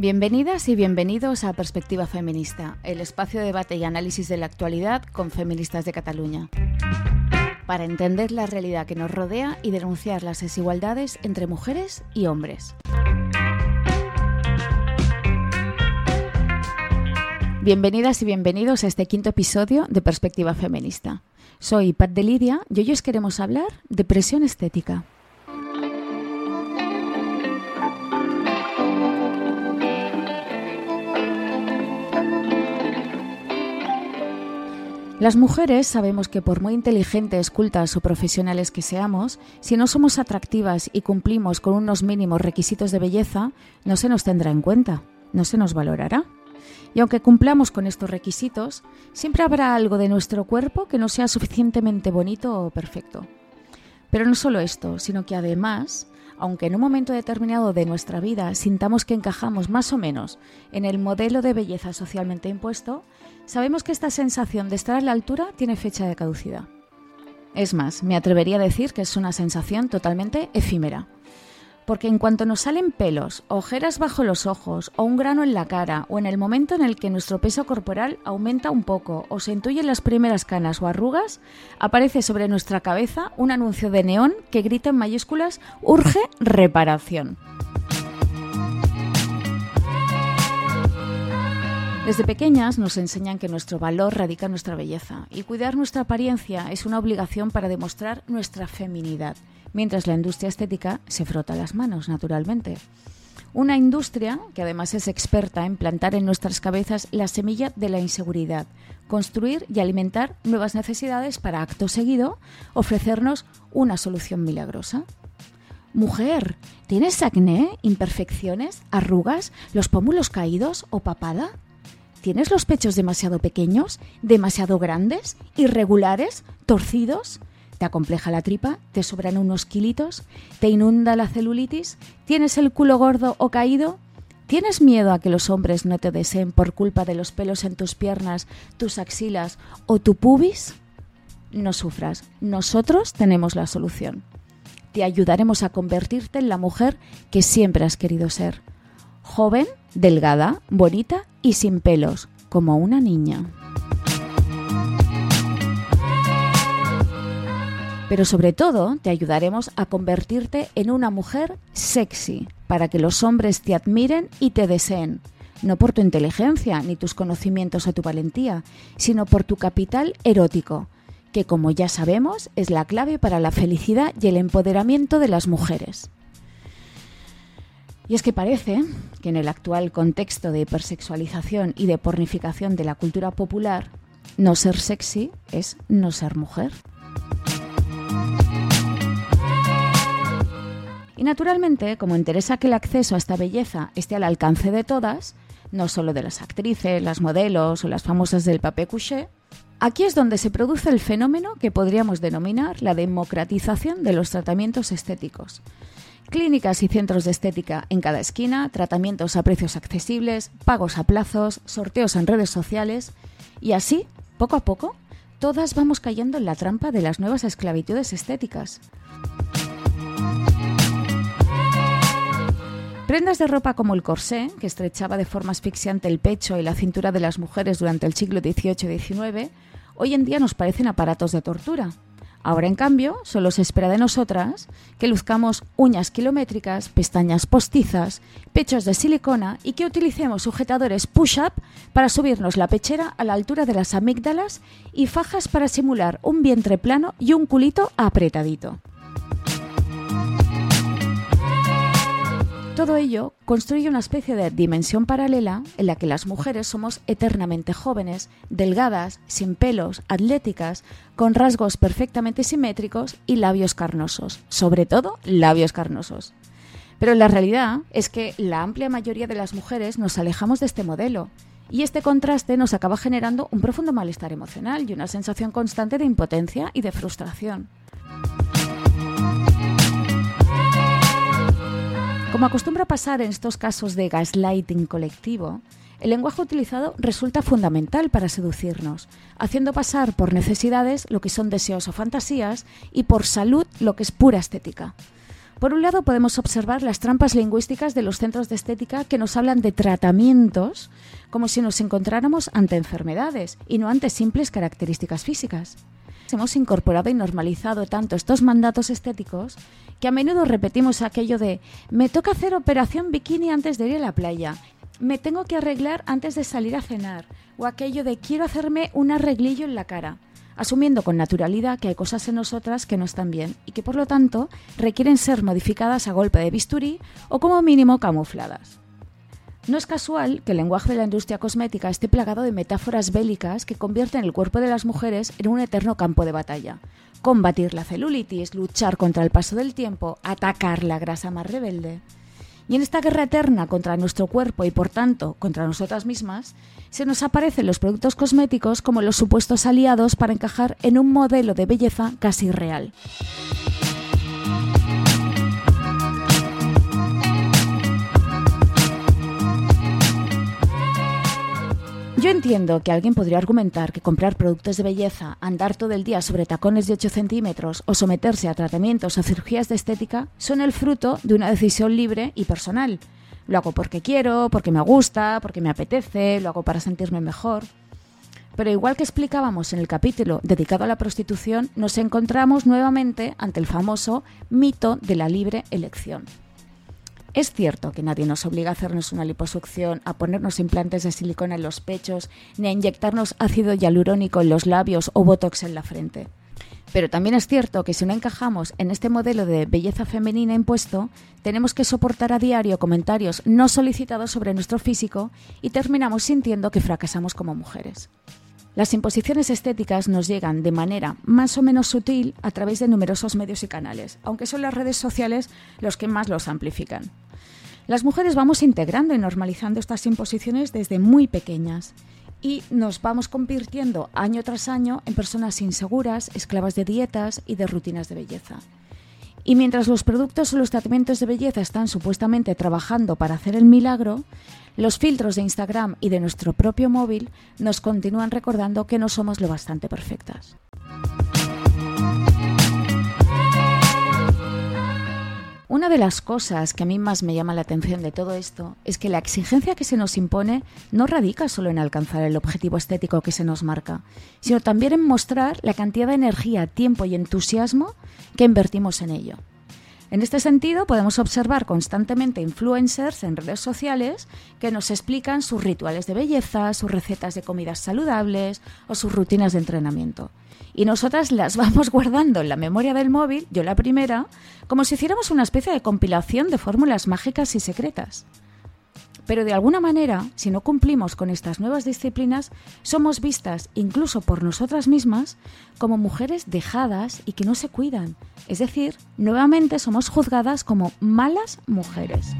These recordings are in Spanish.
Bienvenidas y bienvenidos a Perspectiva Feminista, el espacio de debate y análisis de la actualidad con feministas de Cataluña. Para entender la realidad que nos rodea y denunciar las desigualdades entre mujeres y hombres. Bienvenidas y bienvenidos a este quinto episodio de Perspectiva Feminista. Soy Pat de Lidia y hoy os queremos hablar de presión estética. Las mujeres sabemos que por muy inteligentes, cultas o profesionales que seamos, si no somos atractivas y cumplimos con unos mínimos requisitos de belleza, no se nos tendrá en cuenta, no se nos valorará. Y aunque cumplamos con estos requisitos, siempre habrá algo de nuestro cuerpo que no sea suficientemente bonito o perfecto. Pero no solo esto, sino que además, aunque en un momento determinado de nuestra vida sintamos que encajamos más o menos en el modelo de belleza socialmente impuesto, sabemos que esta sensación de estar a la altura tiene fecha de caducidad. Es más, me atrevería a decir que es una sensación totalmente efímera porque en cuanto nos salen pelos, ojeras bajo los ojos o un grano en la cara, o en el momento en el que nuestro peso corporal aumenta un poco o se intuyen las primeras canas o arrugas, aparece sobre nuestra cabeza un anuncio de neón que grita en mayúsculas Urge reparación. Desde pequeñas nos enseñan que nuestro valor radica en nuestra belleza y cuidar nuestra apariencia es una obligación para demostrar nuestra feminidad mientras la industria estética se frota las manos, naturalmente. Una industria que además es experta en plantar en nuestras cabezas la semilla de la inseguridad, construir y alimentar nuevas necesidades para acto seguido ofrecernos una solución milagrosa. Mujer, ¿tienes acné, imperfecciones, arrugas, los pómulos caídos o papada? ¿Tienes los pechos demasiado pequeños, demasiado grandes, irregulares, torcidos? te acompleja la tripa, te sobran unos kilitos, te inunda la celulitis, tienes el culo gordo o caído, ¿Tienes miedo a que los hombres no te deseen por culpa de los pelos en tus piernas, tus axilas o tu pubis? No sufras, nosotros tenemos la solución. Te ayudaremos a convertirte en la mujer que siempre has querido ser. Joven, delgada, bonita y sin pelos, como una niña. pero sobre todo te ayudaremos a convertirte en una mujer sexy, para que los hombres te admiren y te deseen, no por tu inteligencia ni tus conocimientos o tu valentía, sino por tu capital erótico, que como ya sabemos es la clave para la felicidad y el empoderamiento de las mujeres. Y es que parece que en el actual contexto de hipersexualización y de pornificación de la cultura popular, no ser sexy es no ser mujer. Y naturalmente, como interesa que el acceso a esta belleza esté al alcance de todas, no solo de las actrices, las modelos o las famosas del papé couché, aquí es donde se produce el fenómeno que podríamos denominar la democratización de los tratamientos estéticos. Clínicas y centros de estética en cada esquina, tratamientos a precios accesibles, pagos a plazos, sorteos en redes sociales y así, poco a poco, todas vamos cayendo en la trampa de las nuevas esclavitudes estéticas. Prendas de ropa como el corsé, que estrechaba de forma asfixiante el pecho y la cintura de las mujeres durante el siglo XVIII y XIX, hoy en día nos parecen aparatos de tortura. Ahora, en cambio, solo se espera de nosotras que luzcamos uñas kilométricas, pestañas postizas, pechos de silicona y que utilicemos sujetadores push-up para subirnos la pechera a la altura de las amígdalas y fajas para simular un vientre plano y un culito apretadito. Todo ello construye una especie de dimensión paralela en la que las mujeres somos eternamente jóvenes, delgadas, sin pelos, atléticas, con rasgos perfectamente simétricos y labios carnosos, sobre todo labios carnosos. Pero la realidad es que la amplia mayoría de las mujeres nos alejamos de este modelo y este contraste nos acaba generando un profundo malestar emocional y una sensación constante de impotencia y de frustración. Como acostumbra pasar en estos casos de gaslighting colectivo, el lenguaje utilizado resulta fundamental para seducirnos, haciendo pasar por necesidades lo que son deseos o fantasías y por salud lo que es pura estética. Por un lado podemos observar las trampas lingüísticas de los centros de estética que nos hablan de tratamientos como si nos encontráramos ante enfermedades y no ante simples características físicas. Hemos incorporado y normalizado tanto estos mandatos estéticos que a menudo repetimos aquello de me toca hacer operación bikini antes de ir a la playa, me tengo que arreglar antes de salir a cenar. O aquello de quiero hacerme un arreglillo en la cara. Asumiendo con naturalidad que hay cosas en nosotras que no están bien y que por lo tanto requieren ser modificadas a golpe de bisturí o como mínimo camufladas. No es casual que el lenguaje de la industria cosmética esté plagado de metáforas bélicas que convierten el cuerpo de las mujeres en un eterno campo de batalla. Combatir la celulitis, luchar contra el paso del tiempo, atacar la grasa más rebelde. Y en esta guerra eterna contra nuestro cuerpo y por tanto contra nosotras mismas, se nos aparecen los productos cosméticos como los supuestos aliados para encajar en un modelo de belleza casi real. Yo entiendo que alguien podría argumentar que comprar productos de belleza, andar todo el día sobre tacones de 8 centímetros o someterse a tratamientos o cirugías de estética son el fruto de una decisión libre y personal. Lo hago porque quiero, porque me gusta, porque me apetece, lo hago para sentirme mejor. Pero igual que explicábamos en el capítulo dedicado a la prostitución, nos encontramos nuevamente ante el famoso mito de la libre elección. Es cierto que nadie nos obliga a hacernos una liposucción, a ponernos implantes de silicona en los pechos, ni a inyectarnos ácido hialurónico en los labios o botox en la frente. Pero también es cierto que si no encajamos en este modelo de belleza femenina impuesto, tenemos que soportar a diario comentarios no solicitados sobre nuestro físico y terminamos sintiendo que fracasamos como mujeres. Las imposiciones estéticas nos llegan de manera más o menos sutil a través de numerosos medios y canales, aunque son las redes sociales los que más los amplifican. Las mujeres vamos integrando y normalizando estas imposiciones desde muy pequeñas y nos vamos convirtiendo año tras año en personas inseguras, esclavas de dietas y de rutinas de belleza. Y mientras los productos o los tratamientos de belleza están supuestamente trabajando para hacer el milagro, los filtros de Instagram y de nuestro propio móvil nos continúan recordando que no somos lo bastante perfectas. Una de las cosas que a mí más me llama la atención de todo esto es que la exigencia que se nos impone no radica solo en alcanzar el objetivo estético que se nos marca, sino también en mostrar la cantidad de energía, tiempo y entusiasmo que invertimos en ello. En este sentido, podemos observar constantemente influencers en redes sociales que nos explican sus rituales de belleza, sus recetas de comidas saludables o sus rutinas de entrenamiento. Y nosotras las vamos guardando en la memoria del móvil, yo la primera, como si hiciéramos una especie de compilación de fórmulas mágicas y secretas. Pero de alguna manera, si no cumplimos con estas nuevas disciplinas, somos vistas, incluso por nosotras mismas, como mujeres dejadas y que no se cuidan. Es decir, nuevamente somos juzgadas como malas mujeres.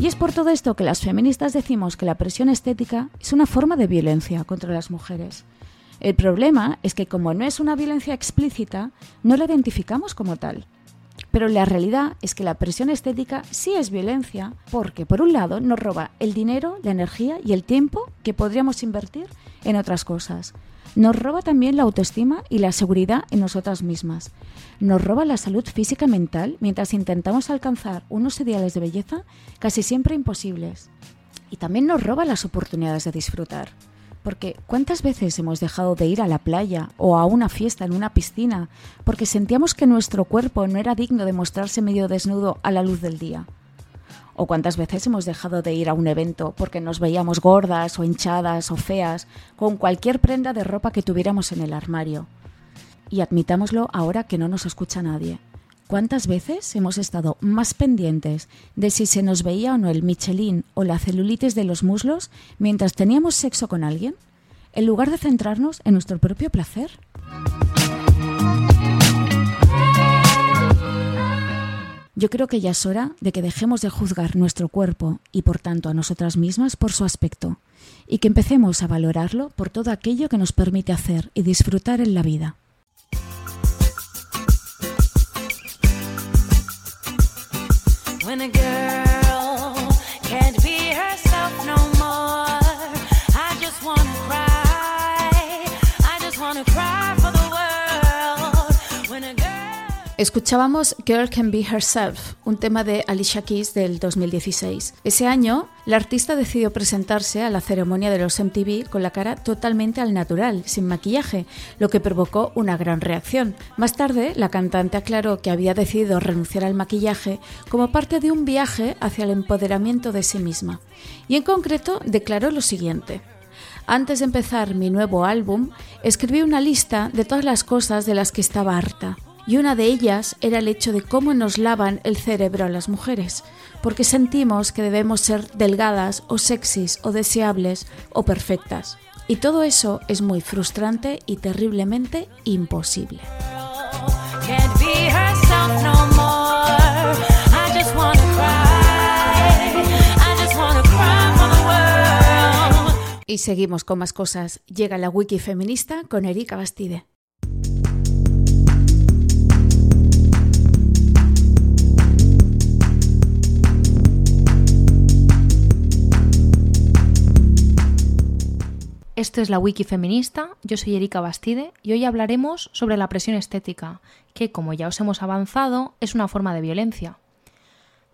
Y es por todo esto que las feministas decimos que la presión estética es una forma de violencia contra las mujeres. El problema es que como no es una violencia explícita, no la identificamos como tal. Pero la realidad es que la presión estética sí es violencia porque, por un lado, nos roba el dinero, la energía y el tiempo que podríamos invertir en otras cosas. Nos roba también la autoestima y la seguridad en nosotras mismas. Nos roba la salud física y mental mientras intentamos alcanzar unos ideales de belleza casi siempre imposibles. Y también nos roba las oportunidades de disfrutar. Porque ¿cuántas veces hemos dejado de ir a la playa o a una fiesta en una piscina porque sentíamos que nuestro cuerpo no era digno de mostrarse medio desnudo a la luz del día? ¿O cuántas veces hemos dejado de ir a un evento porque nos veíamos gordas o hinchadas o feas con cualquier prenda de ropa que tuviéramos en el armario? Y admitámoslo ahora que no nos escucha nadie. ¿Cuántas veces hemos estado más pendientes de si se nos veía o no el Michelin o la celulitis de los muslos mientras teníamos sexo con alguien, en lugar de centrarnos en nuestro propio placer? Yo creo que ya es hora de que dejemos de juzgar nuestro cuerpo y por tanto a nosotras mismas por su aspecto y que empecemos a valorarlo por todo aquello que nos permite hacer y disfrutar en la vida. When a girl Escuchábamos Girl Can Be Herself, un tema de Alicia Keys del 2016. Ese año, la artista decidió presentarse a la ceremonia de los MTV con la cara totalmente al natural, sin maquillaje, lo que provocó una gran reacción. Más tarde, la cantante aclaró que había decidido renunciar al maquillaje como parte de un viaje hacia el empoderamiento de sí misma. Y en concreto declaró lo siguiente. Antes de empezar mi nuevo álbum, escribí una lista de todas las cosas de las que estaba harta y una de ellas era el hecho de cómo nos lavan el cerebro a las mujeres, porque sentimos que debemos ser delgadas o sexys o deseables o perfectas. Y todo eso es muy frustrante y terriblemente imposible. Y seguimos con más cosas. Llega la wiki feminista con Erika Bastide. Esto es la Wiki Feminista, yo soy Erika Bastide y hoy hablaremos sobre la presión estética, que, como ya os hemos avanzado, es una forma de violencia.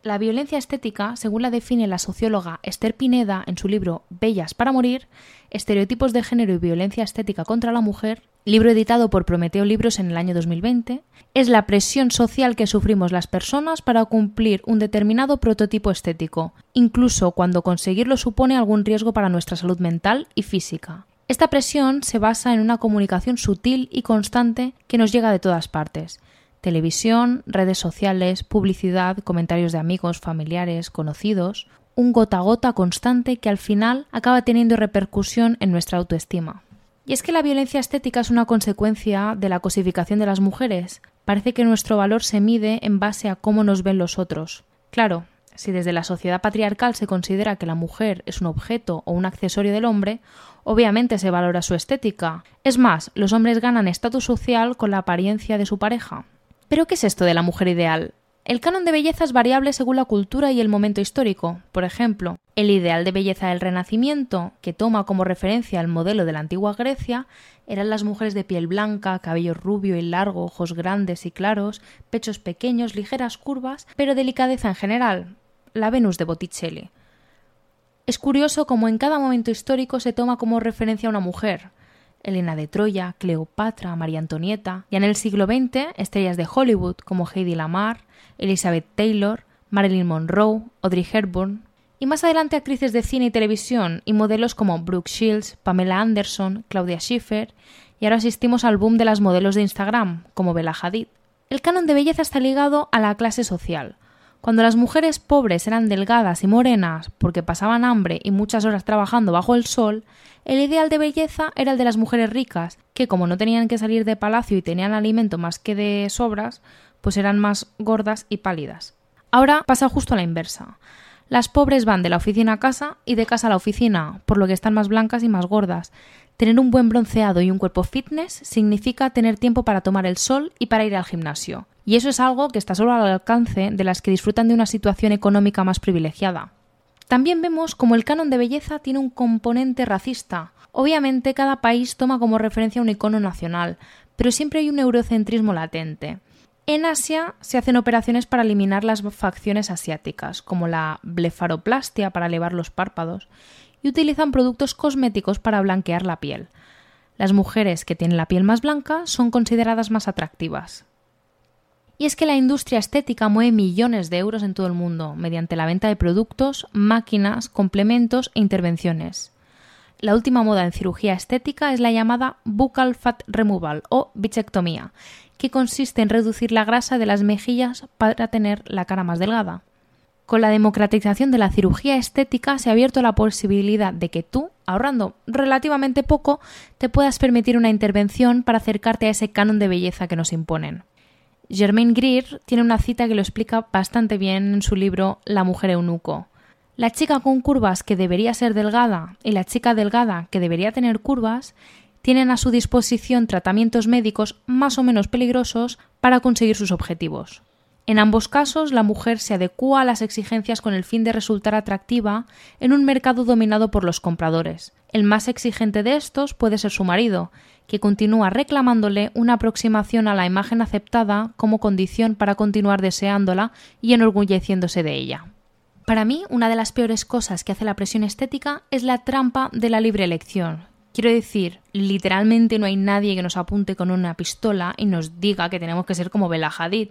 La violencia estética, según la define la socióloga Esther Pineda en su libro Bellas para morir, Estereotipos de género y violencia estética contra la mujer, libro editado por Prometeo Libros en el año 2020, es la presión social que sufrimos las personas para cumplir un determinado prototipo estético, incluso cuando conseguirlo supone algún riesgo para nuestra salud mental y física. Esta presión se basa en una comunicación sutil y constante que nos llega de todas partes. Televisión, redes sociales, publicidad, comentarios de amigos, familiares, conocidos, un gota a gota constante que al final acaba teniendo repercusión en nuestra autoestima. Y es que la violencia estética es una consecuencia de la cosificación de las mujeres. Parece que nuestro valor se mide en base a cómo nos ven los otros. Claro, si desde la sociedad patriarcal se considera que la mujer es un objeto o un accesorio del hombre, obviamente se valora su estética. Es más, los hombres ganan estatus social con la apariencia de su pareja. ¿Pero qué es esto de la mujer ideal? El canon de belleza es variable según la cultura y el momento histórico. Por ejemplo, el ideal de belleza del Renacimiento, que toma como referencia el modelo de la antigua Grecia, eran las mujeres de piel blanca, cabello rubio y largo, ojos grandes y claros, pechos pequeños, ligeras curvas, pero delicadeza en general, la Venus de Botticelli. Es curioso cómo en cada momento histórico se toma como referencia a una mujer, Elena de Troya, Cleopatra, María Antonieta, y en el siglo XX estrellas de Hollywood como Heidi Lamar, Elizabeth Taylor, Marilyn Monroe, Audrey Hepburn, y más adelante actrices de cine y televisión y modelos como Brooke Shields, Pamela Anderson, Claudia Schiffer, y ahora asistimos al boom de las modelos de Instagram, como Bella Hadid. El canon de belleza está ligado a la clase social. Cuando las mujeres pobres eran delgadas y morenas porque pasaban hambre y muchas horas trabajando bajo el sol, el ideal de belleza era el de las mujeres ricas, que como no tenían que salir de palacio y tenían alimento más que de sobras, pues eran más gordas y pálidas. Ahora pasa justo a la inversa. Las pobres van de la oficina a casa y de casa a la oficina, por lo que están más blancas y más gordas. Tener un buen bronceado y un cuerpo fitness significa tener tiempo para tomar el sol y para ir al gimnasio. Y eso es algo que está solo al alcance de las que disfrutan de una situación económica más privilegiada. También vemos como el canon de belleza tiene un componente racista. Obviamente cada país toma como referencia un icono nacional, pero siempre hay un eurocentrismo latente. En Asia se hacen operaciones para eliminar las facciones asiáticas, como la blefaroplastia para elevar los párpados, y utilizan productos cosméticos para blanquear la piel. Las mujeres que tienen la piel más blanca son consideradas más atractivas. Y es que la industria estética mueve millones de euros en todo el mundo mediante la venta de productos, máquinas, complementos e intervenciones. La última moda en cirugía estética es la llamada buccal fat removal o bichectomía, que consiste en reducir la grasa de las mejillas para tener la cara más delgada. Con la democratización de la cirugía estética se ha abierto la posibilidad de que tú, ahorrando relativamente poco, te puedas permitir una intervención para acercarte a ese canon de belleza que nos imponen. Germaine Greer tiene una cita que lo explica bastante bien en su libro La mujer eunuco. La chica con curvas que debería ser delgada y la chica delgada que debería tener curvas tienen a su disposición tratamientos médicos más o menos peligrosos para conseguir sus objetivos. En ambos casos, la mujer se adecúa a las exigencias con el fin de resultar atractiva en un mercado dominado por los compradores, El más exigente de estos puede ser su marido, que continúa reclamándole una aproximación a la imagen aceptada como condición para continuar deseándola y enorgulleciéndose de ella. Para mí, una de las peores cosas que hace la presión estética es la trampa de la libre elección. Quiero decir, literalmente no hay nadie que nos apunte con una pistola y nos diga que tenemos que ser como Bella Hadid,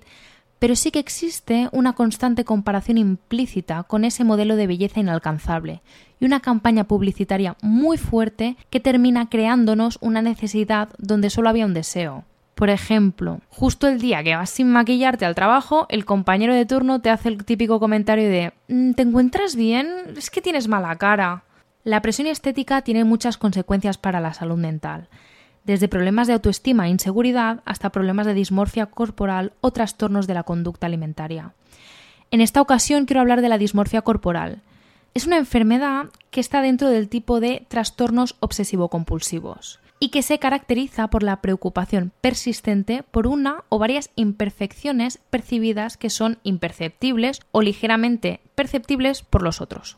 pero sí que existe una constante comparación implícita con ese modelo de belleza inalcanzable y una campaña publicitaria muy fuerte que termina creándonos una necesidad donde solo había un deseo. Por ejemplo, justo el día que vas sin maquillarte al trabajo, el compañero de turno te hace el típico comentario de mm, ¿Te encuentras bien? Es que tienes mala cara. La presión estética tiene muchas consecuencias para la salud mental desde problemas de autoestima e inseguridad hasta problemas de dismorfia corporal o trastornos de la conducta alimentaria. En esta ocasión quiero hablar de la dismorfia corporal. Es una enfermedad que está dentro del tipo de trastornos obsesivo-compulsivos y que se caracteriza por la preocupación persistente por una o varias imperfecciones percibidas que son imperceptibles o ligeramente perceptibles por los otros.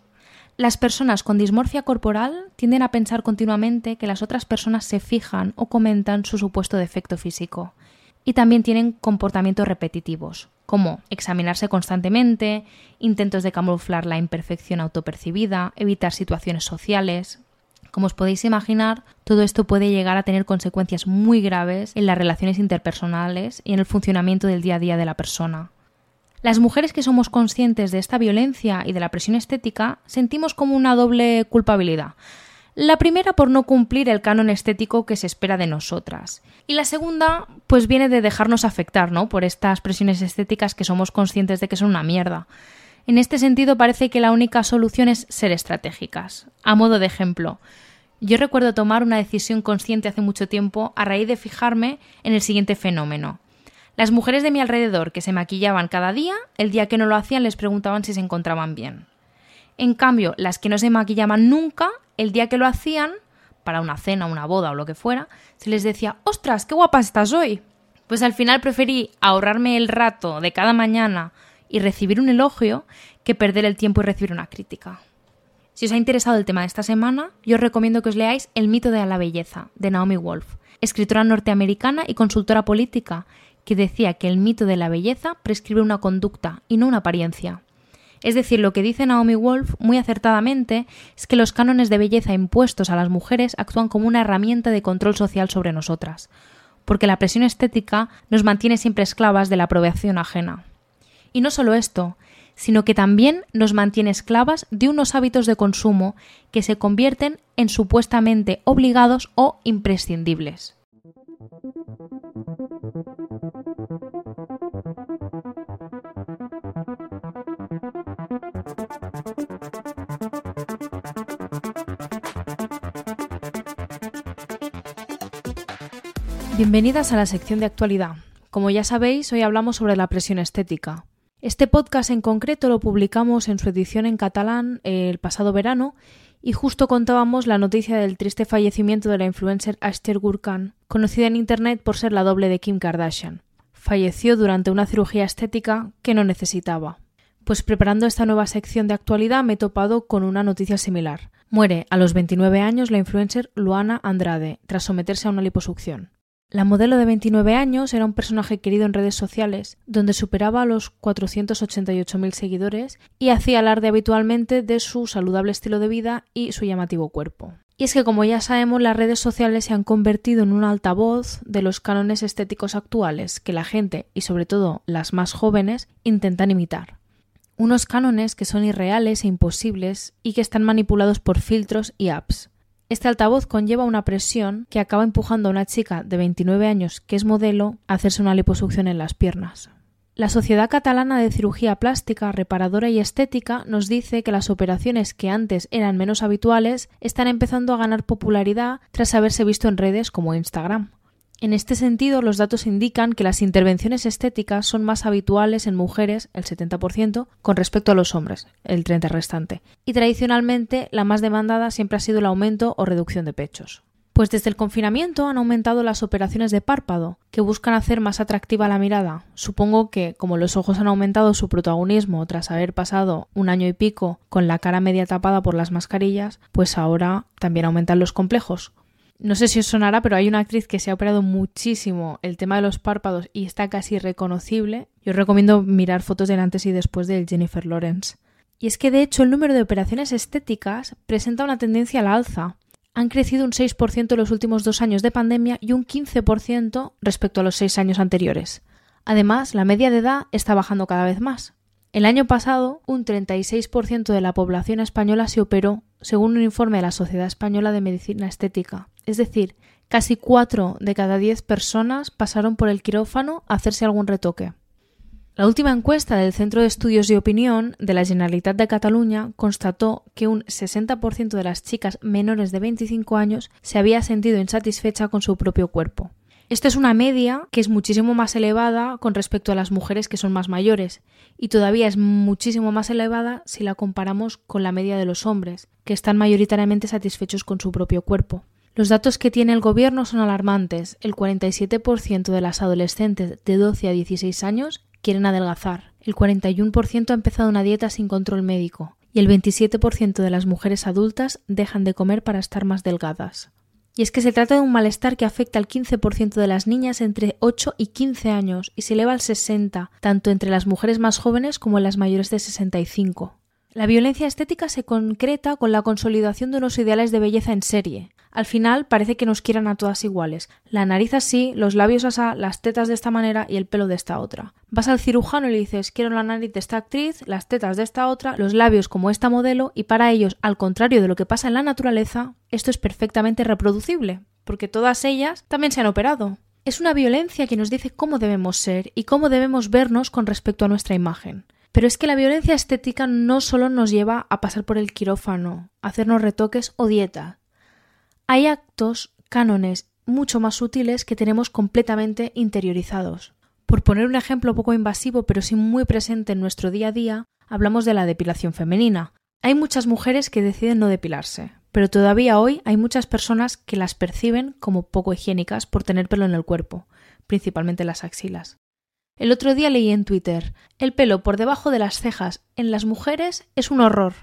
Las personas con dismorfia corporal tienden a pensar continuamente que las otras personas se fijan o comentan su supuesto defecto físico. Y también tienen comportamientos repetitivos, como examinarse constantemente, intentos de camuflar la imperfección autopercibida, evitar situaciones sociales. Como os podéis imaginar, todo esto puede llegar a tener consecuencias muy graves en las relaciones interpersonales y en el funcionamiento del día a día de la persona. Las mujeres que somos conscientes de esta violencia y de la presión estética sentimos como una doble culpabilidad. La primera por no cumplir el canon estético que se espera de nosotras. Y la segunda, pues viene de dejarnos afectar, ¿no? Por estas presiones estéticas que somos conscientes de que son una mierda. En este sentido parece que la única solución es ser estratégicas. A modo de ejemplo, yo recuerdo tomar una decisión consciente hace mucho tiempo a raíz de fijarme en el siguiente fenómeno. Las mujeres de mi alrededor que se maquillaban cada día, el día que no lo hacían les preguntaban si se encontraban bien. En cambio, las que no se maquillaban nunca, el día que lo hacían, para una cena, una boda o lo que fuera, se les decía, ostras, qué guapa estás hoy. Pues al final preferí ahorrarme el rato de cada mañana y recibir un elogio que perder el tiempo y recibir una crítica. Si os ha interesado el tema de esta semana, yo os recomiendo que os leáis El mito de la belleza, de Naomi Wolf, escritora norteamericana y consultora política, que decía que el mito de la belleza prescribe una conducta y no una apariencia. Es decir, lo que dice Naomi Wolf muy acertadamente es que los cánones de belleza impuestos a las mujeres actúan como una herramienta de control social sobre nosotras, porque la presión estética nos mantiene siempre esclavas de la aprobación ajena. Y no solo esto, sino que también nos mantiene esclavas de unos hábitos de consumo que se convierten en supuestamente obligados o imprescindibles. Bienvenidas a la sección de actualidad. Como ya sabéis, hoy hablamos sobre la presión estética. Este podcast en concreto lo publicamos en su edición en catalán el pasado verano y justo contábamos la noticia del triste fallecimiento de la influencer Esther Gurkan, conocida en Internet por ser la doble de Kim Kardashian. Falleció durante una cirugía estética que no necesitaba. Pues preparando esta nueva sección de actualidad me he topado con una noticia similar. Muere a los 29 años la influencer Luana Andrade tras someterse a una liposucción. La modelo de 29 años era un personaje querido en redes sociales, donde superaba los 488.000 seguidores y hacía alarde habitualmente de su saludable estilo de vida y su llamativo cuerpo. Y es que, como ya sabemos, las redes sociales se han convertido en un altavoz de los cánones estéticos actuales que la gente, y sobre todo las más jóvenes, intentan imitar. Unos cánones que son irreales e imposibles y que están manipulados por filtros y apps. Este altavoz conlleva una presión que acaba empujando a una chica de 29 años que es modelo a hacerse una liposucción en las piernas. La Sociedad Catalana de Cirugía Plástica, Reparadora y Estética nos dice que las operaciones que antes eran menos habituales están empezando a ganar popularidad tras haberse visto en redes como Instagram. En este sentido, los datos indican que las intervenciones estéticas son más habituales en mujeres, el 70%, con respecto a los hombres, el 30% restante. Y tradicionalmente, la más demandada siempre ha sido el aumento o reducción de pechos. Pues desde el confinamiento han aumentado las operaciones de párpado, que buscan hacer más atractiva la mirada. Supongo que, como los ojos han aumentado su protagonismo tras haber pasado un año y pico con la cara media tapada por las mascarillas, pues ahora también aumentan los complejos. No sé si os sonará, pero hay una actriz que se ha operado muchísimo el tema de los párpados y está casi reconocible. Yo os recomiendo mirar fotos del antes y después de Jennifer Lawrence. Y es que de hecho el número de operaciones estéticas presenta una tendencia a la alza han crecido un 6% en los últimos dos años de pandemia y un 15% respecto a los seis años anteriores. Además, la media de edad está bajando cada vez más. El año pasado, un 36% de la población española se operó, según un informe de la Sociedad Española de Medicina Estética. Es decir, casi 4 de cada 10 personas pasaron por el quirófano a hacerse algún retoque. La última encuesta del Centro de Estudios de Opinión de la Generalitat de Cataluña constató que un 60% de las chicas menores de 25 años se había sentido insatisfecha con su propio cuerpo. Esta es una media que es muchísimo más elevada con respecto a las mujeres que son más mayores y todavía es muchísimo más elevada si la comparamos con la media de los hombres, que están mayoritariamente satisfechos con su propio cuerpo. Los datos que tiene el gobierno son alarmantes. El 47% de las adolescentes de 12 a 16 años quieren adelgazar. El 41% ha empezado una dieta sin control médico y el 27% de las mujeres adultas dejan de comer para estar más delgadas. Y es que se trata de un malestar que afecta al 15% de las niñas entre 8 y 15 años y se eleva al 60, tanto entre las mujeres más jóvenes como en las mayores de 65. La violencia estética se concreta con la consolidación de unos ideales de belleza en serie, al final parece que nos quieran a todas iguales. La nariz así, los labios así, las tetas de esta manera y el pelo de esta otra. Vas al cirujano y le dices quiero la nariz de esta actriz, las tetas de esta otra, los labios como esta modelo y para ellos, al contrario de lo que pasa en la naturaleza, esto es perfectamente reproducible, porque todas ellas también se han operado. Es una violencia que nos dice cómo debemos ser y cómo debemos vernos con respecto a nuestra imagen. Pero es que la violencia estética no solo nos lleva a pasar por el quirófano, hacernos retoques o dieta, hay actos, cánones mucho más sutiles que tenemos completamente interiorizados. Por poner un ejemplo poco invasivo pero sí muy presente en nuestro día a día, hablamos de la depilación femenina. Hay muchas mujeres que deciden no depilarse, pero todavía hoy hay muchas personas que las perciben como poco higiénicas por tener pelo en el cuerpo, principalmente las axilas. El otro día leí en Twitter, el pelo por debajo de las cejas en las mujeres es un horror.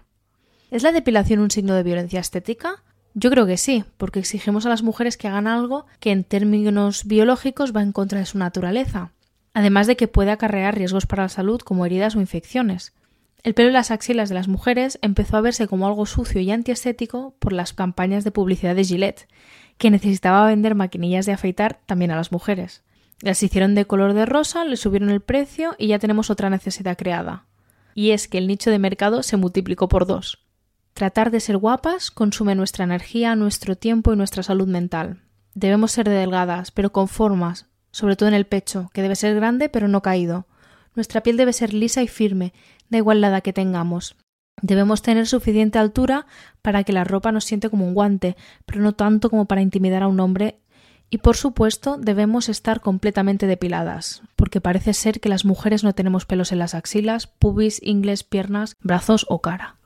¿Es la depilación un signo de violencia estética? Yo creo que sí, porque exigimos a las mujeres que hagan algo que en términos biológicos va en contra de su naturaleza, además de que puede acarrear riesgos para la salud como heridas o infecciones. El pelo en las axilas de las mujeres empezó a verse como algo sucio y antiestético por las campañas de publicidad de Gillette, que necesitaba vender maquinillas de afeitar también a las mujeres. Las hicieron de color de rosa, le subieron el precio y ya tenemos otra necesidad creada. Y es que el nicho de mercado se multiplicó por dos. Tratar de ser guapas consume nuestra energía, nuestro tiempo y nuestra salud mental. Debemos ser delgadas, pero con formas, sobre todo en el pecho, que debe ser grande pero no caído. Nuestra piel debe ser lisa y firme, da igual la edad que tengamos. Debemos tener suficiente altura para que la ropa nos siente como un guante, pero no tanto como para intimidar a un hombre. Y por supuesto debemos estar completamente depiladas, porque parece ser que las mujeres no tenemos pelos en las axilas, pubis, ingles, piernas, brazos o cara.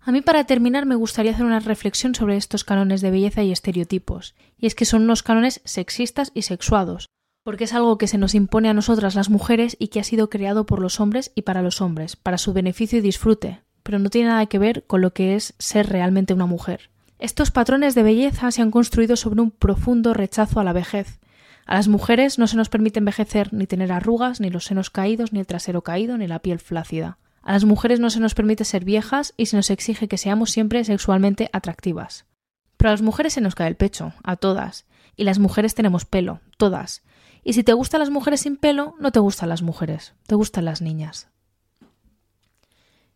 A mí para terminar me gustaría hacer una reflexión sobre estos cánones de belleza y estereotipos, y es que son unos cánones sexistas y sexuados, porque es algo que se nos impone a nosotras las mujeres y que ha sido creado por los hombres y para los hombres, para su beneficio y disfrute, pero no tiene nada que ver con lo que es ser realmente una mujer. Estos patrones de belleza se han construido sobre un profundo rechazo a la vejez. A las mujeres no se nos permite envejecer ni tener arrugas, ni los senos caídos, ni el trasero caído, ni la piel flácida. A las mujeres no se nos permite ser viejas y se nos exige que seamos siempre sexualmente atractivas. Pero a las mujeres se nos cae el pecho, a todas. Y las mujeres tenemos pelo, todas. Y si te gustan las mujeres sin pelo, no te gustan las mujeres, te gustan las niñas.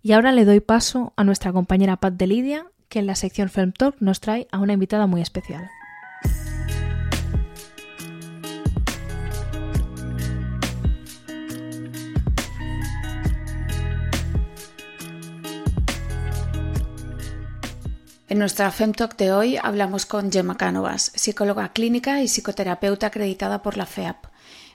Y ahora le doy paso a nuestra compañera Pat de Lidia, que en la sección Film Talk nos trae a una invitada muy especial. En nuestra FemTalk de hoy hablamos con Gemma Cánovas, psicóloga clínica y psicoterapeuta acreditada por la FEAP,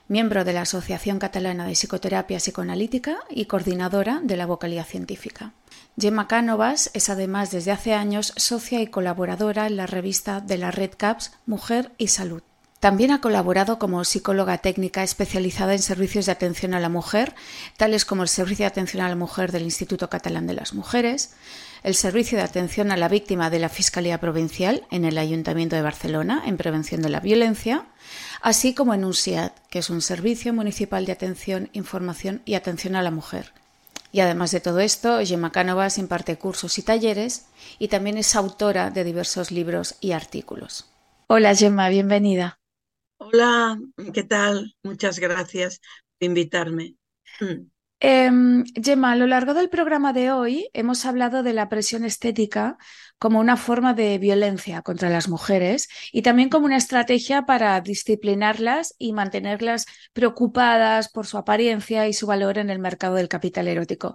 miembro de la Asociación Catalana de Psicoterapia Psicoanalítica y coordinadora de la vocalía científica. Gemma Cánovas es además desde hace años socia y colaboradora en la revista de la Red Caps Mujer y Salud. También ha colaborado como psicóloga técnica especializada en servicios de atención a la mujer, tales como el Servicio de Atención a la Mujer del Instituto Catalán de las Mujeres, el Servicio de Atención a la Víctima de la Fiscalía Provincial en el Ayuntamiento de Barcelona en prevención de la violencia, así como en UNSIAD, que es un Servicio Municipal de Atención, Información y Atención a la Mujer. Y además de todo esto, Gemma Cánovas imparte cursos y talleres y también es autora de diversos libros y artículos. Hola Gemma, bienvenida. Hola, ¿qué tal? Muchas gracias por invitarme. Em, Gemma, a lo largo del programa de hoy hemos hablado de la presión estética como una forma de violencia contra las mujeres y también como una estrategia para disciplinarlas y mantenerlas preocupadas por su apariencia y su valor en el mercado del capital erótico.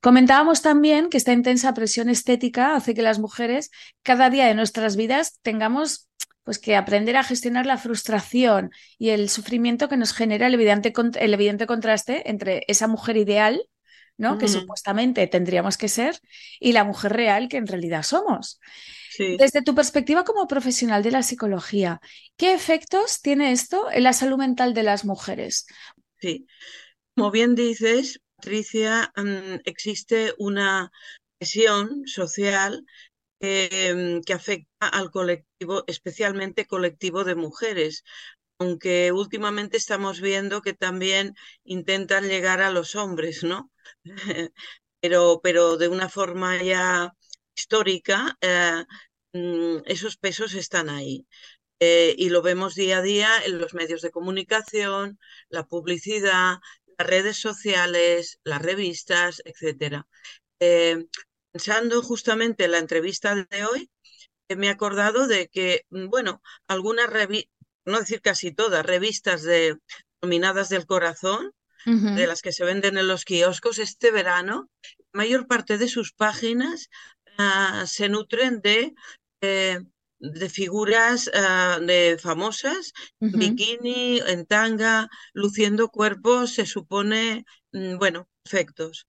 Comentábamos también que esta intensa presión estética hace que las mujeres cada día de nuestras vidas tengamos pues que aprender a gestionar la frustración y el sufrimiento que nos genera el evidente, el evidente contraste entre esa mujer ideal, ¿no? Que supuestamente tendríamos que ser, y la mujer real que en realidad somos. Desde tu perspectiva como profesional de la psicología, ¿qué efectos tiene esto en la salud mental de las mujeres? Sí, como bien dices, Patricia, mm, existe una presión social Em, que afecta al colectivo, especialmente colectivo de mujeres, aunque últimamente estamos viendo que también intentan llegar a los hombres, ¿no? pero, pero de una forma ya histórica, eh, mm, esos pesos están ahí. Eh, y lo vemos día a día en los medios de comunicación, la publicidad, las redes sociales, las revistas, etc pensando justamente en la entrevista de hoy, me he acordado de que, mm, bueno, algunas revistas, no decir casi todas, revistas de, dominadas del corazón, de las que se venden en los kioscos este verano, mayor parte de sus páginas ah, se nutren de, eh, de figuras ah, de famosas, bikini, en tanga, luciendo cuerpos, se supone, mm, bueno, perfectos.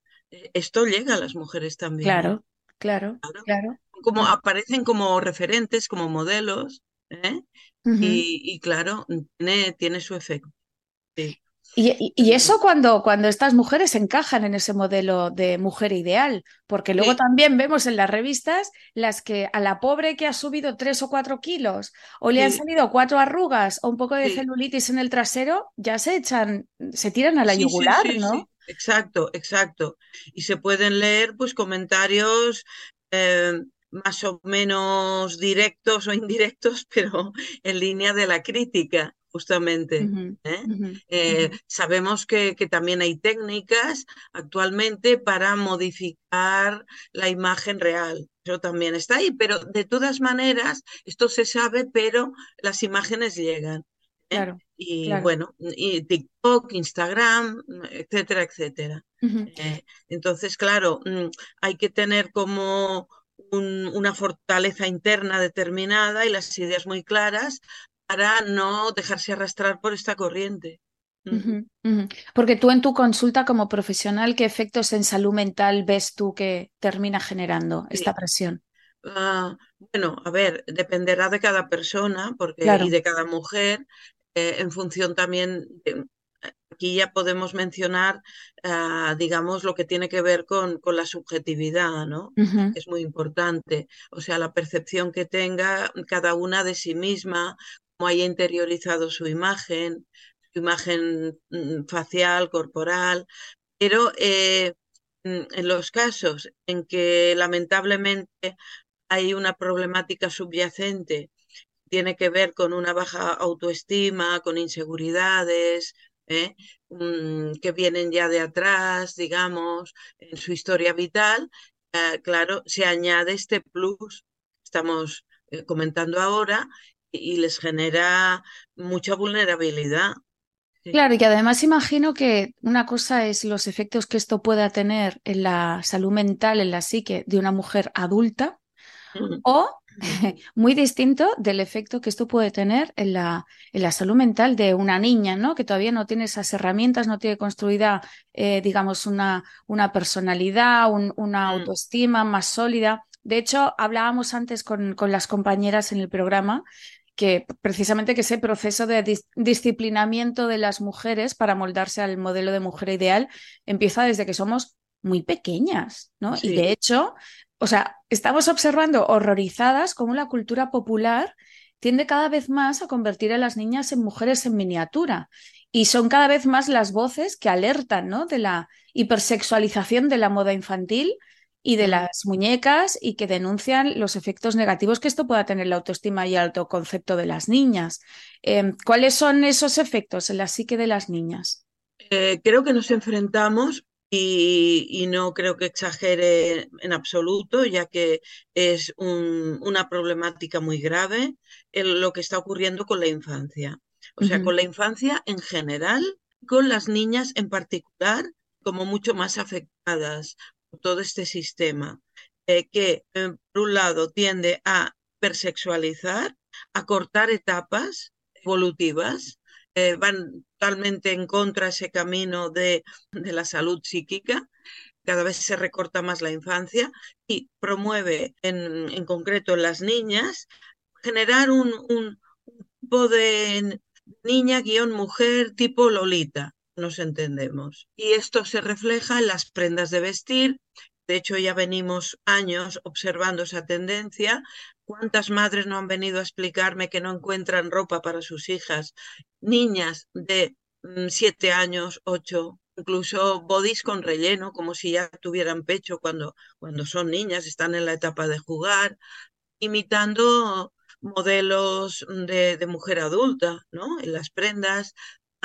Esto llega a las mujeres también. Claro, claro, claro. Como aparecen como referentes, como modelos, ¿eh? y, claro, tiene, tiene su efecto. Y, eso cuando, cuando estas mujeres encajan en ese modelo de mujer ideal, porque luego también vemos en las revistas las que a la pobre que ha subido tres o cuatro kilos o le han salido cuatro arrugas o un poco de celulitis en el trasero, ya se echan, se tiran a la yugular, ¿no? Exacto, exacto. Y se pueden leer pues comentarios eh, más o menos directos o indirectos, pero en línea de la crítica, justamente. ¿eh? Eh, sabemos que, que, también hay técnicas actualmente para modificar la imagen real. Eso también está ahí, pero de todas maneras, esto se sabe, pero las imágenes llegan. Claro y bueno, y TikTok, Instagram, etcétera, etcétera. Eh, entonces, claro, mm, hay que tener como una fortaleza interna determinada y las ideas muy claras para no dejarse arrastrar por esta corriente. Porque tú en tu consulta como profesional, ¿qué efectos en salud mental ves tú que termina generando esta presión? Ah, bueno, a ver, dependerá de cada persona porque, y de cada mujer, eh, en función también, aquí ya podemos mencionar, ah, digamos, lo que tiene que ver con, con la subjetividad, ¿no? Es muy importante. O sea, la percepción que tenga cada una de sí misma, cómo haya interiorizado su imagen, su imagen mm, facial, corporal, pero eh, en los casos en que lamentablemente hay una problemática subyacente tiene que ver con una baja autoestima, con inseguridades, ¿eh? mm, que vienen ya de atrás, digamos, en su historia vital, eh, claro, se añade este plus que estamos eh, comentando ahora y, les genera mucha vulnerabilidad. Claro, y además imagino que una cosa es los efectos que esto pueda tener en la salud mental, en la psique de una mujer adulta, o muy distinto del efecto que esto puede tener en la, en la salud mental de una niña, ¿no? Que todavía no tiene esas herramientas, no tiene construida, eh, digamos, una, una personalidad, una mm. autoestima más sólida. De hecho, hablábamos antes con, con las compañeras en el programa que precisamente que ese proceso de disciplinamiento de las mujeres para moldarse al modelo de mujer ideal empieza desde que somos muy pequeñas, ¿no? Y de hecho, o sea, estamos observando horrorizadas cómo la cultura popular tiende cada vez más a convertir a las niñas en mujeres en miniatura. Y son cada vez más las voces que alertan ¿no? de la hipersexualización de la moda infantil y de las muñecas y que denuncian los efectos negativos que esto pueda tener la autoestima y el autoconcepto de las niñas. Em, ¿Cuáles son esos efectos en la psique de las niñas? Eh, creo que nos enfrentamos y, no creo que exagere en absoluto, ya que es una problemática muy grave en lo que está ocurriendo con la infancia. O sea, con la infancia en general, con las niñas en particular, como mucho más afectadas por todo este sistema, eh, que eh, por un lado tiende a persexualizar, a cortar etapas evolutivas, eh, van totalmente en contra ese camino de, la salud psíquica. Cada vez se recorta más la infancia y promueve en, concreto en las niñas generar un, un tipo de niña guion mujer tipo Lolita, nos entendemos. Y esto se refleja en las prendas de vestir. De hecho, ya venimos años observando esa tendencia. ¿Cuántas madres no han venido a explicarme que no encuentran ropa para sus hijas? Niñas de mm, siete años, ocho, incluso bodys con relleno, como si ya tuvieran pecho cuando, cuando son niñas, están en la etapa de jugar, imitando modelos de, mujer adulta, ¿no? En las prendas,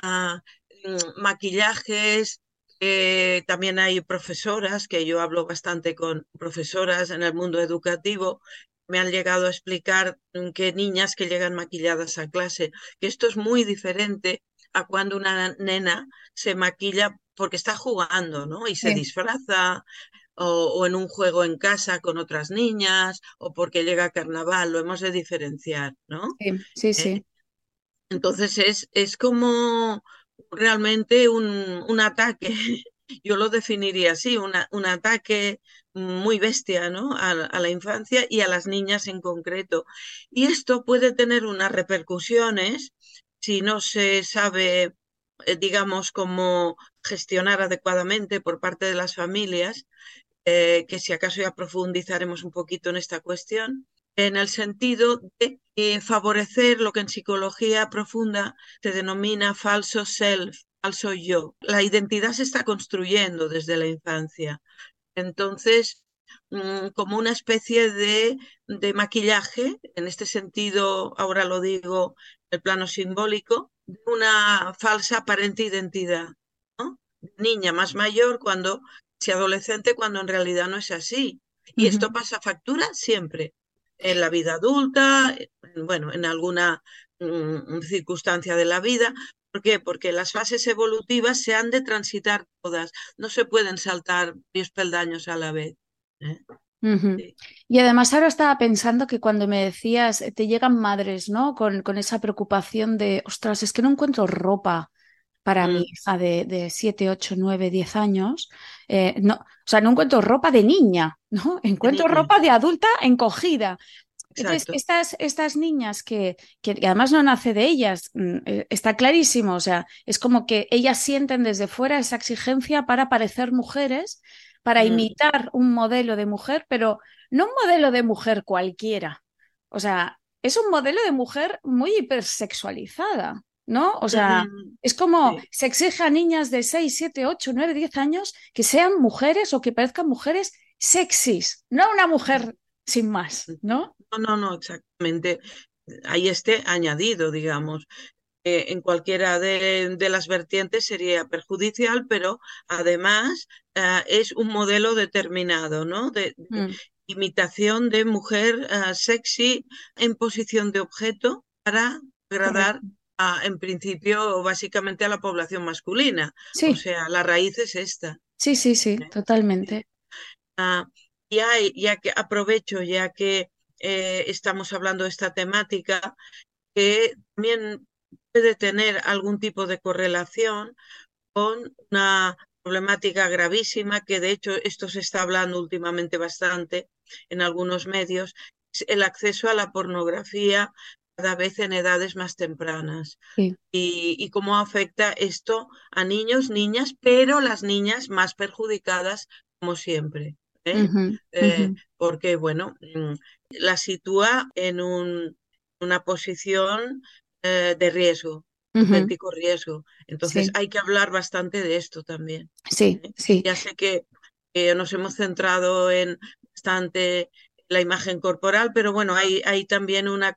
ah, mm, maquillajes, eh, también hay profesoras, que yo hablo bastante con profesoras en el mundo educativo, me han llegado a explicar que niñas que llegan maquilladas a clase, que esto es muy diferente a cuando una nena se maquilla porque está jugando, ¿no? Y se disfraza, o, en un juego en casa con otras niñas, o porque llega a carnaval, lo hemos de diferenciar, ¿no? Sí, sí, sí. Eh, entonces es, es como realmente un, un ataque yo lo definiría así, un ataque muy bestia ¿no? A, la infancia y a las niñas en concreto. Y esto puede tener unas repercusiones si no se sabe, eh, digamos, cómo gestionar adecuadamente por parte de las familias, eh, que si acaso ya profundizaremos un poquito en esta cuestión, en el sentido de eh, favorecer lo que en psicología profunda se denomina falso self, soy yo. La identidad se está construyendo desde la infancia. Entonces, mm, como una especie de, maquillaje, en este sentido, ahora lo digo, el plano simbólico, de una falsa aparente identidad. Niña más mayor cuando, si adolescente, cuando en realidad no es así. Y esto pasa factura siempre, en la vida adulta, bueno, en alguna mm, circunstancia de la vida, ¿Por qué? Porque las fases evolutivas se han de transitar todas, no se pueden saltar 10 peldaños a la vez. ¿eh? Y además ahora estaba pensando que cuando me decías, te llegan madres, ¿no? Con, con esa preocupación de, ostras, es que no encuentro ropa para mi mm. hija de, de 7, 8, 9, 10 años. Eh, no, o sea, no encuentro ropa de niña, ¿no? Encuentro ropa de adulta encogida. Entonces, estas, estas niñas que, que, además no nace de ellas, mm, eh, está clarísimo, o sea, es como que ellas sienten desde fuera esa exigencia para parecer mujeres, para mm. imitar un modelo de mujer, pero no un modelo de mujer cualquiera. O sea, es un modelo de mujer muy hipersexualizada. ¿no? O sea, es como se exige a niñas de 6, 7, 8, 9, 10 años que sean mujeres o que parezcan mujeres sexys, no una mujer sin más, ¿no? No, no, no, exactamente. Ahí esté añadido, digamos. Eh, en cualquiera de, las vertientes sería perjudicial, pero además eh, es un modelo determinado, ¿no? De, mm. imitación de mujer eh, sexy en posición de objeto para agradar en principio básicamente a la población masculina. O sea, la raíz es esta. Sí, sí, sí, totalmente. Ah, ya, ya que aprovecho, ya que eh, estamos hablando de esta temática, que también puede tener algún tipo de correlación con una problemática gravísima, que de hecho esto se está hablando últimamente bastante en algunos medios, es el acceso a la pornografía cada vez en edades más tempranas. Y, cómo afecta esto a niños, niñas, pero las niñas más perjudicadas como siempre. ¿Eh? Eh, porque, bueno, mm, la sitúa en un, una posición eh, de riesgo, auténtico riesgo. Entonces hay que hablar bastante de esto también. Sí, sí. Ya sé que, nos hemos centrado en bastante la imagen corporal, pero bueno, hay, hay también una,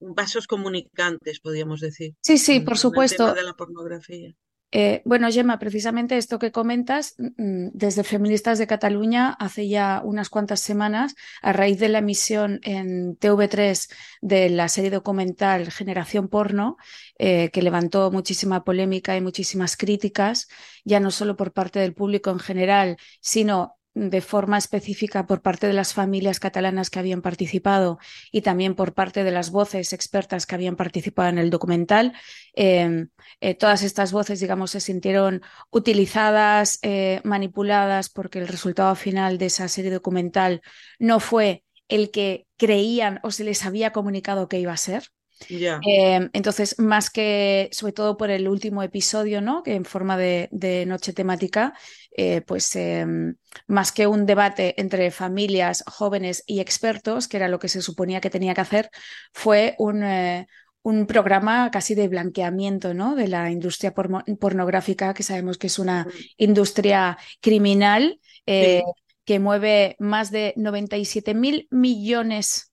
vasos comunicantes, podríamos decir. Sí, sí, por supuesto. de la pornografía. Eh, bueno, Gemma, precisamente esto que comentas, mm, mm, desde Feministas de Cataluña, hace ya unas cuantas semanas, a raíz de la emisión en TV3 de la serie documental Generación Porno, eh, que levantó muchísima polémica y muchísimas críticas, ya no solo por parte del público en general, sino de forma específica por parte de las familias catalanas que habían participado y también por parte de las voces expertas que habían participado en el documental. Em, eh, todas estas voces, digamos, se sintieron utilizadas, eh, manipuladas, porque el resultado final de esa serie documental no fue el que creían o se les había comunicado que iba a ser. Em, entonces, más que, sobre todo por el último episodio, ¿no? Que en forma de, noche temática, eh, pues em, más que un debate entre familias, jóvenes y expertos, que era lo que se suponía que tenía que hacer, fue un, eh, un programa casi de blanqueamiento ¿no? de la industria pornográfica, que sabemos que es una industria criminal eh, que mueve más de 97 mil millones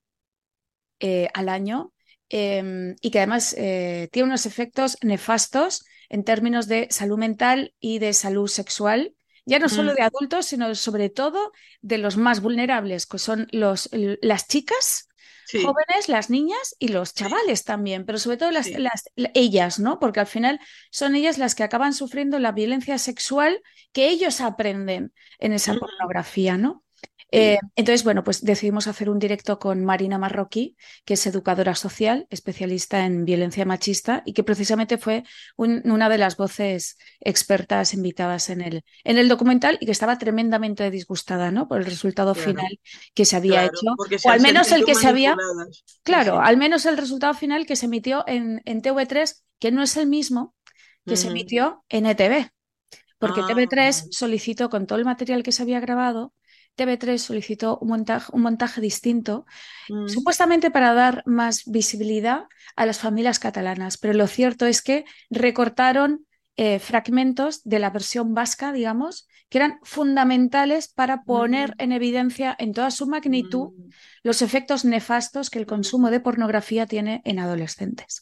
al año Em, y que además eh, tiene unos efectos nefastos en términos de salud mental y de salud sexual, ya no solo mm. de adultos, sino sobre todo de los más vulnerables, que son los, las chicas. jóvenes, las niñas y los chavales también, pero sobre todo las, ellas, ¿no? Porque al final son ellas las que acaban sufriendo la violencia sexual que ellos aprenden en esa pornografía, ¿no? Eh, entonces, bueno, pues decidimos hacer un directo con Marina Marroquí, que es educadora social, especialista en violencia machista y que precisamente fue una de las voces expertas invitadas en el, en el documental y que estaba tremendamente disgustada ¿no? por el resultado final que se había hecho. O al menos el que se había. Claro, al menos el resultado final que se emitió en, en TV3, que no es el mismo que se emitió en ETV. Porque TV3 ah. solicitó con todo el material que se había grabado TV3 solicitó un montaje, un montaje distinto, mm. supuestamente para dar más visibilidad a las familias catalanas, pero lo cierto es que recortaron eh, fragmentos de la versión vasca, digamos, que eran fundamentales para poner mm. en evidencia en toda su magnitud mm. los efectos nefastos que el consumo de pornografía tiene en adolescentes.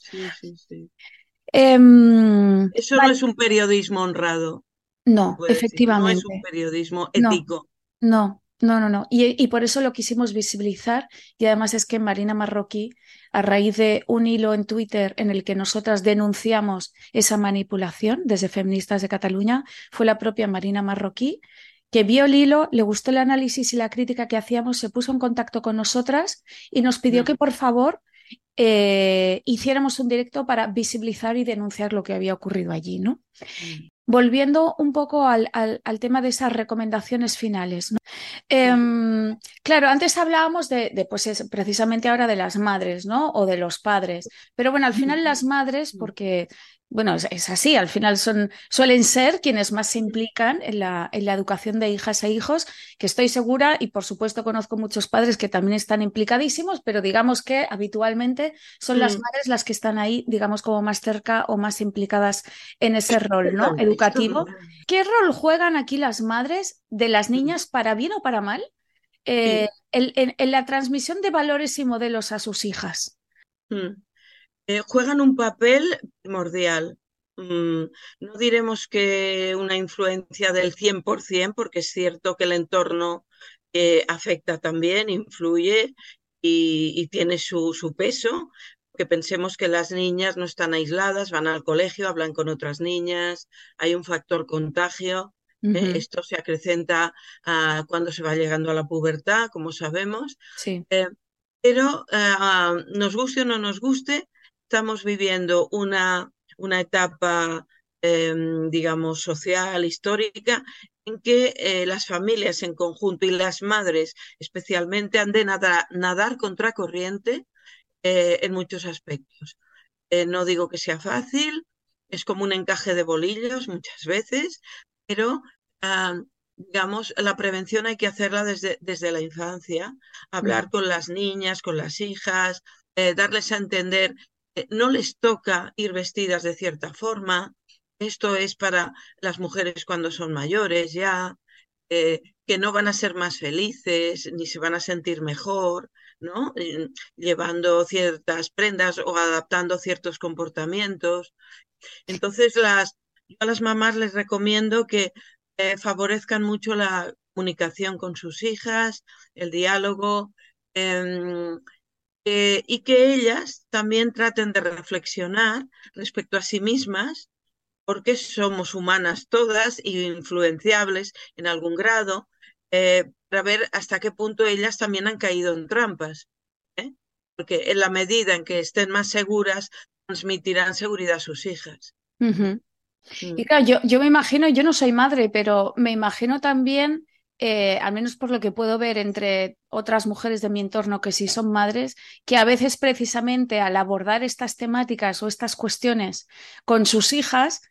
Em, Eso no es un periodismo honrado. No, efectivamente. no es un periodismo ético. no, no, no, no. Y, por eso lo quisimos visibilizar. Y además es que Marina Marroquí, a raíz de un hilo en Twitter en el que nosotras denunciamos esa manipulación desde Feministas de Cataluña, fue la propia Marina Marroquí que vio el hilo, le gustó el análisis y la crítica que hacíamos, se puso en contacto con nosotras y nos pidió que por favor eh, hiciéramos un directo para visibilizar y denunciar lo que había ocurrido allí, ¿no? Volviendo un poco al, al, tema de esas recomendaciones finales. Em, claro, antes hablábamos de, pues precisamente ahora de las madres, ¿no? O de los padres. Pero bueno, al final las madres, porque bueno, es, así, al final son, suelen ser quienes más se implican en la, en la, educación de hijas e hijos, que estoy segura, y por supuesto conozco muchos padres que también están implicadísimos, pero digamos que habitualmente son las mm. madres las que están ahí, digamos, como más cerca o más implicadas en ese rol ¿no? educativo. ¿Qué rol juegan aquí las madres de las niñas para bien o para mal eh, en, la transmisión de valores y modelos a sus hijas? Mm. Eh, juegan un papel primordial. Mm, no diremos que una influencia del 100%, porque es cierto que el entorno eh, afecta también, influye y, tiene su, su, peso, que pensemos que las niñas no están aisladas, van al colegio, hablan con otras niñas, hay un factor contagio. ¿eh? esto se acrecenta cuando se va llegando a la pubertad, como sabemos. Sí. pero uh, nos guste o no nos guste, estamos viviendo una, una etapa, eh, digamos, social, histórica, en que eh, las familias en conjunto y las madres especialmente han de nadar, nadar contracorriente eh, en muchos aspectos. Eh, no digo que sea fácil, es como un encaje de bolillos muchas veces, pero digamos, la prevención hay que hacerla desde, desde la infancia, hablar con las niñas, con las hijas, eh, darles a entender no les toca ir vestidas de cierta forma, esto es para las mujeres cuando son mayores ya, eh, que no van a ser más felices ni se van a sentir mejor, ¿no? Llevando ciertas prendas o adaptando ciertos comportamientos. Entonces, las, yo a las mamás les recomiendo que eh, favorezcan mucho la comunicación con sus hijas, el diálogo, eh, y que ellas también traten de reflexionar respecto a sí mismas, porque somos humanas todas y influenciables en algún grado, eh, para ver hasta qué punto ellas también han caído en trampas. ¿eh? Porque en la medida en que estén más seguras, transmitirán seguridad a sus hijas. Uh -huh. Y claro, yo, yo, me imagino, yo no soy madre, pero me imagino también, eh, al menos por lo que puedo ver entre otras mujeres de mi entorno que sí son madres, que a veces precisamente al abordar estas temáticas o estas cuestiones con sus hijas,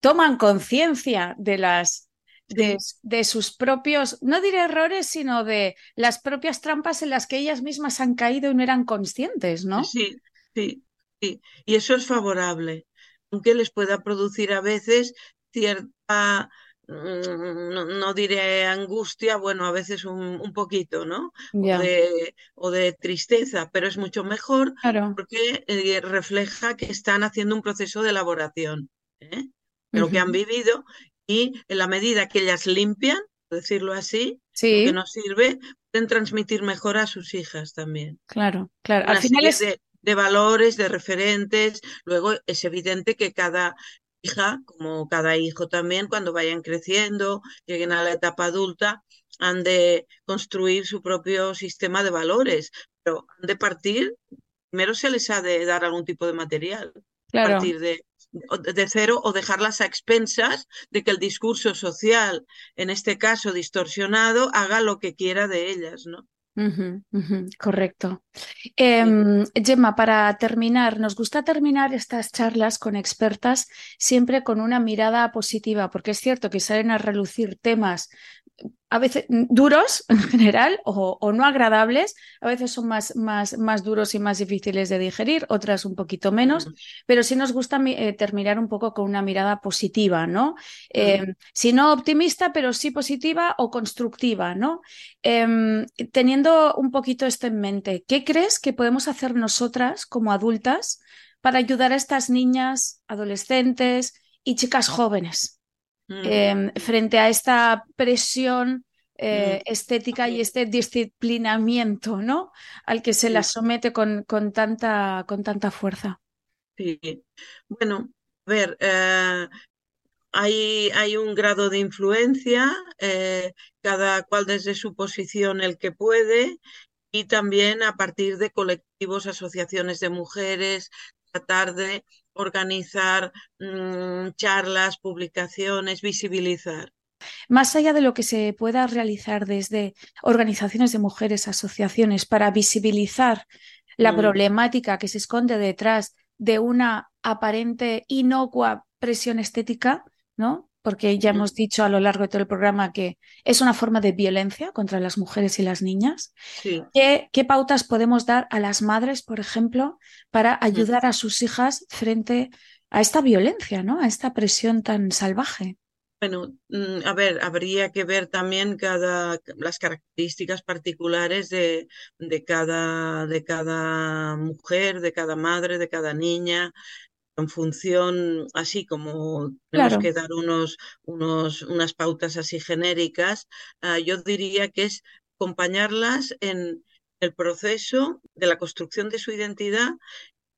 toman conciencia de las de, de, sus propios, no diré errores, sino de las propias trampas en las que ellas mismas han caído y no eran conscientes, ¿no? Sí, sí, sí. Y eso es favorable, aunque les pueda producir a veces cierta, no, no diré angustia, bueno, a veces un, un poquito, ¿no? Yeah. O, de, o, de, tristeza, pero es mucho mejor claro. porque eh, refleja que están haciendo un proceso de elaboración. ¿eh? lo que han vivido y en la medida que ellas limpian, decirlo así, sí. lo que nos sirve, pueden transmitir mejor a sus hijas también. Claro, claro. Una Al final es... de, de, valores, de referentes. Luego es evidente que cada hija, como cada hijo también, cuando vayan creciendo, lleguen a la etapa adulta, han de construir su propio sistema de valores, pero han de partir, primero se les ha de dar algún tipo de material. Claro. A partir de, de cero o dejarlas a expensas de que el discurso social, en este caso distorsionado, haga lo que quiera de ellas, ¿no? Uh -huh, uh -huh, correcto. Eh, Gemma, para terminar, nos gusta terminar estas charlas con expertas siempre con una mirada positiva, porque es cierto que salen a relucir temas a veces duros en general o, o, no agradables, a veces son más, más, más duros y más difíciles de digerir, otras un poquito menos, pero sí nos gusta eh, terminar un poco con una mirada positiva, ¿no? Eh, si no optimista, pero sí positiva o constructiva, ¿no? Eh, teniendo un poquito esto en mente, ¿qué crees que podemos hacer nosotras como adultas para ayudar a estas niñas, adolescentes y chicas jóvenes? Eh, frente a esta presión eh, estética y este disciplinamiento ¿no? al que se sí. la somete con, con, tanta, con tanta fuerza. Sí, bueno, a ver, eh, hay, hay, un grado de influencia, eh, cada cual desde su posición el que puede, y también a partir de colectivos, asociaciones de mujeres, tratar de organizar mmm, charlas, publicaciones, visibilizar. Más allá de lo que se pueda realizar desde organizaciones de mujeres, asociaciones, para visibilizar la mm. problemática que se esconde detrás de una aparente inocua presión estética, ¿no? Porque ya mm. hemos dicho a lo largo de todo el programa que es una forma de violencia contra las mujeres y las niñas. Sí. ¿Qué, ¿Qué, pautas podemos dar a las madres, por ejemplo, para ayudar mm. a sus hijas frente a esta violencia, ¿no? A esta presión tan salvaje. Bueno, a ver, habría que ver también cada, las características particulares de, de, cada, de cada mujer, de cada madre, de cada niña, en función, así como tenemos Claro. que dar unos, unos, unas pautas así genéricas, ah, yo diría que es acompañarlas en el proceso de la construcción de su identidad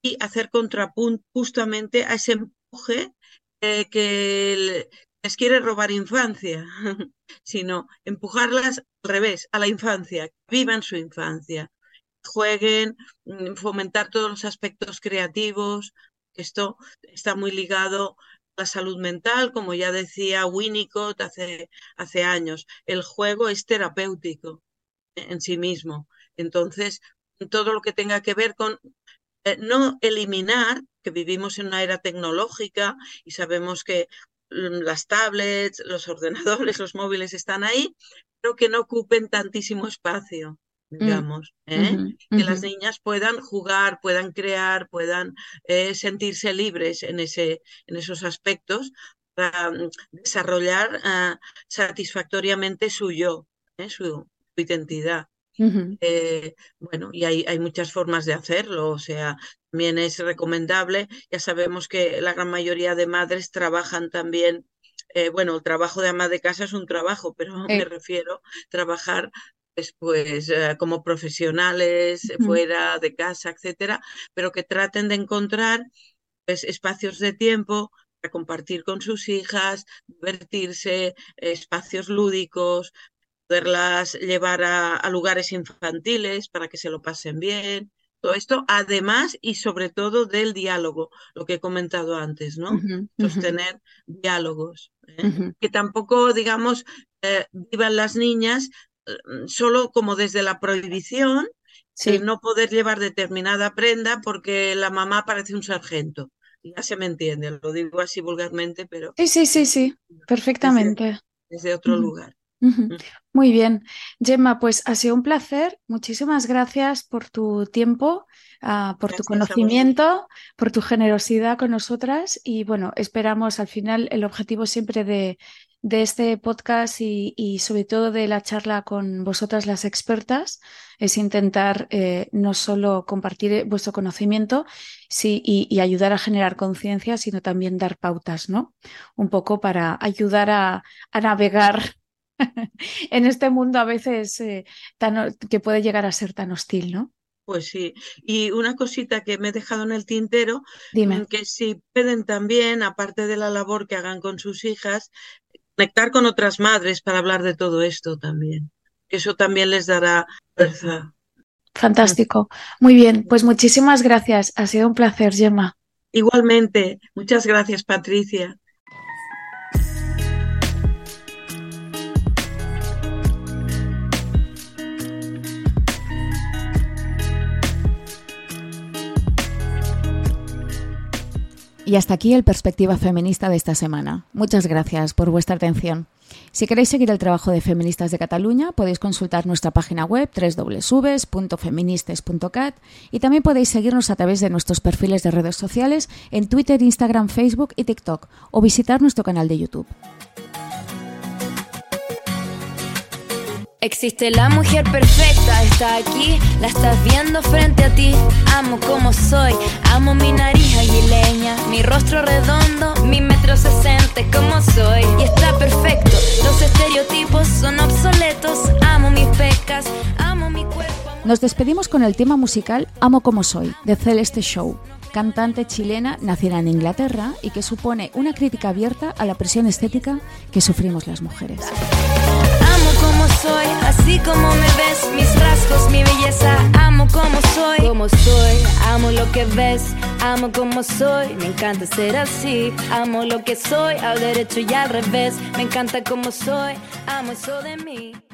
y hacer contrapunto justamente a ese empuje eh, que el- les quiere robar infancia, sino empujarlas al revés, a la infancia, que vivan su infancia, jueguen, mm, fomentar todos los aspectos creativos. Esto está muy ligado a la salud mental, como ya decía Winnicott hace, años. El juego es terapéutico en sí mismo. Entonces, todo lo que tenga que ver con eh, no eliminar, que vivimos en una era tecnológica y sabemos que mm, las tablets, los ordenadores, los móviles están ahí, pero que no ocupen tantísimo espacio, digamos, ¿eh? que las niñas puedan jugar, puedan crear, puedan eh, sentirse libres en, ese, en esos aspectos para mm, desarrollar ah, satisfactoriamente su yo, su identidad. Eh, bueno, y hay, hay, muchas formas de hacerlo, o sea, también es recomendable. Ya sabemos que la gran mayoría de madres trabajan también, eh, bueno, el trabajo de ama de casa es un trabajo, pero me refiero a trabajar pues, pues eh, como profesionales fuera de casa, etcétera, pero que traten de encontrar pues, espacios de tiempo para compartir con sus hijas, divertirse, espacios lúdicos, poderlas llevar a, lugares infantiles para que se lo pasen bien. Todo esto, además y sobre todo del diálogo, lo que he comentado antes, ¿no? Sostener diálogos. ¿eh? Que tampoco, digamos, eh, vivan las niñas eh, solo como desde la prohibición, sin no poder llevar determinada prenda porque la mamá parece un sargento. Ya se me entiende, lo digo así vulgarmente, pero... Sí, sí, sí, sí, perfectamente. desde otro lugar. Mm. Muy bien. Gemma, pues ha sido un placer. Muchísimas gracias por tu tiempo, ah, por tu conocimiento, por tu generosidad con nosotras. Y bueno, esperamos al final el objetivo siempre de, de este podcast y, sobre todo de la charla con vosotras las expertas es intentar eh, no solo compartir vuestro conocimiento sí, y, ayudar a generar conciencia, sino también dar pautas, ¿no? Un poco para ayudar a, a navegar en este mundo a veces eh, tan, que puede llegar a ser tan hostil, ¿no? Pues sí, y una cosita que me he dejado en el tintero, Dime. Mm, que si pueden también, aparte de la labor que hagan con sus hijas, conectar con otras madres para hablar de todo esto también. Eso también les dará fuerza. Fantástico. Muy bien, pues muchísimas gracias. Ha sido un placer, Gemma. Igualmente. Muchas gracias, Patricia. Y hasta aquí el Perspectiva Feminista de esta semana. Muchas gracias por vuestra atención. Si queréis seguir el trabajo de Feministas de Cataluña, podéis consultar nuestra página web www.feministes.cat y también podéis seguirnos a través de nuestros perfiles de redes sociales en Twitter, Instagram, Facebook y TikTok o visitar nuestro canal de YouTube. Existe la mujer perfecta, está aquí, la estás viendo frente a ti. Amo como soy, amo mi nariz aguileña, mi rostro redondo, mi metro sesenta como soy. Y está perfecto, los estereotipos son obsoletos. Amo mis pecas, amo mi cuerpo. Nos despedimos con el tema musical Amo como soy, de Celeste Show cantante chilena nacida en Inglaterra y que supone una crítica abierta a la presión estética que sufrimos las mujeres como soy, así como me ves, mis rasgos, mi belleza, amo como soy, como soy, amo lo que ves, amo como soy, me encanta ser así, amo lo que soy, al derecho y al revés, me encanta como soy, amo eso de mí.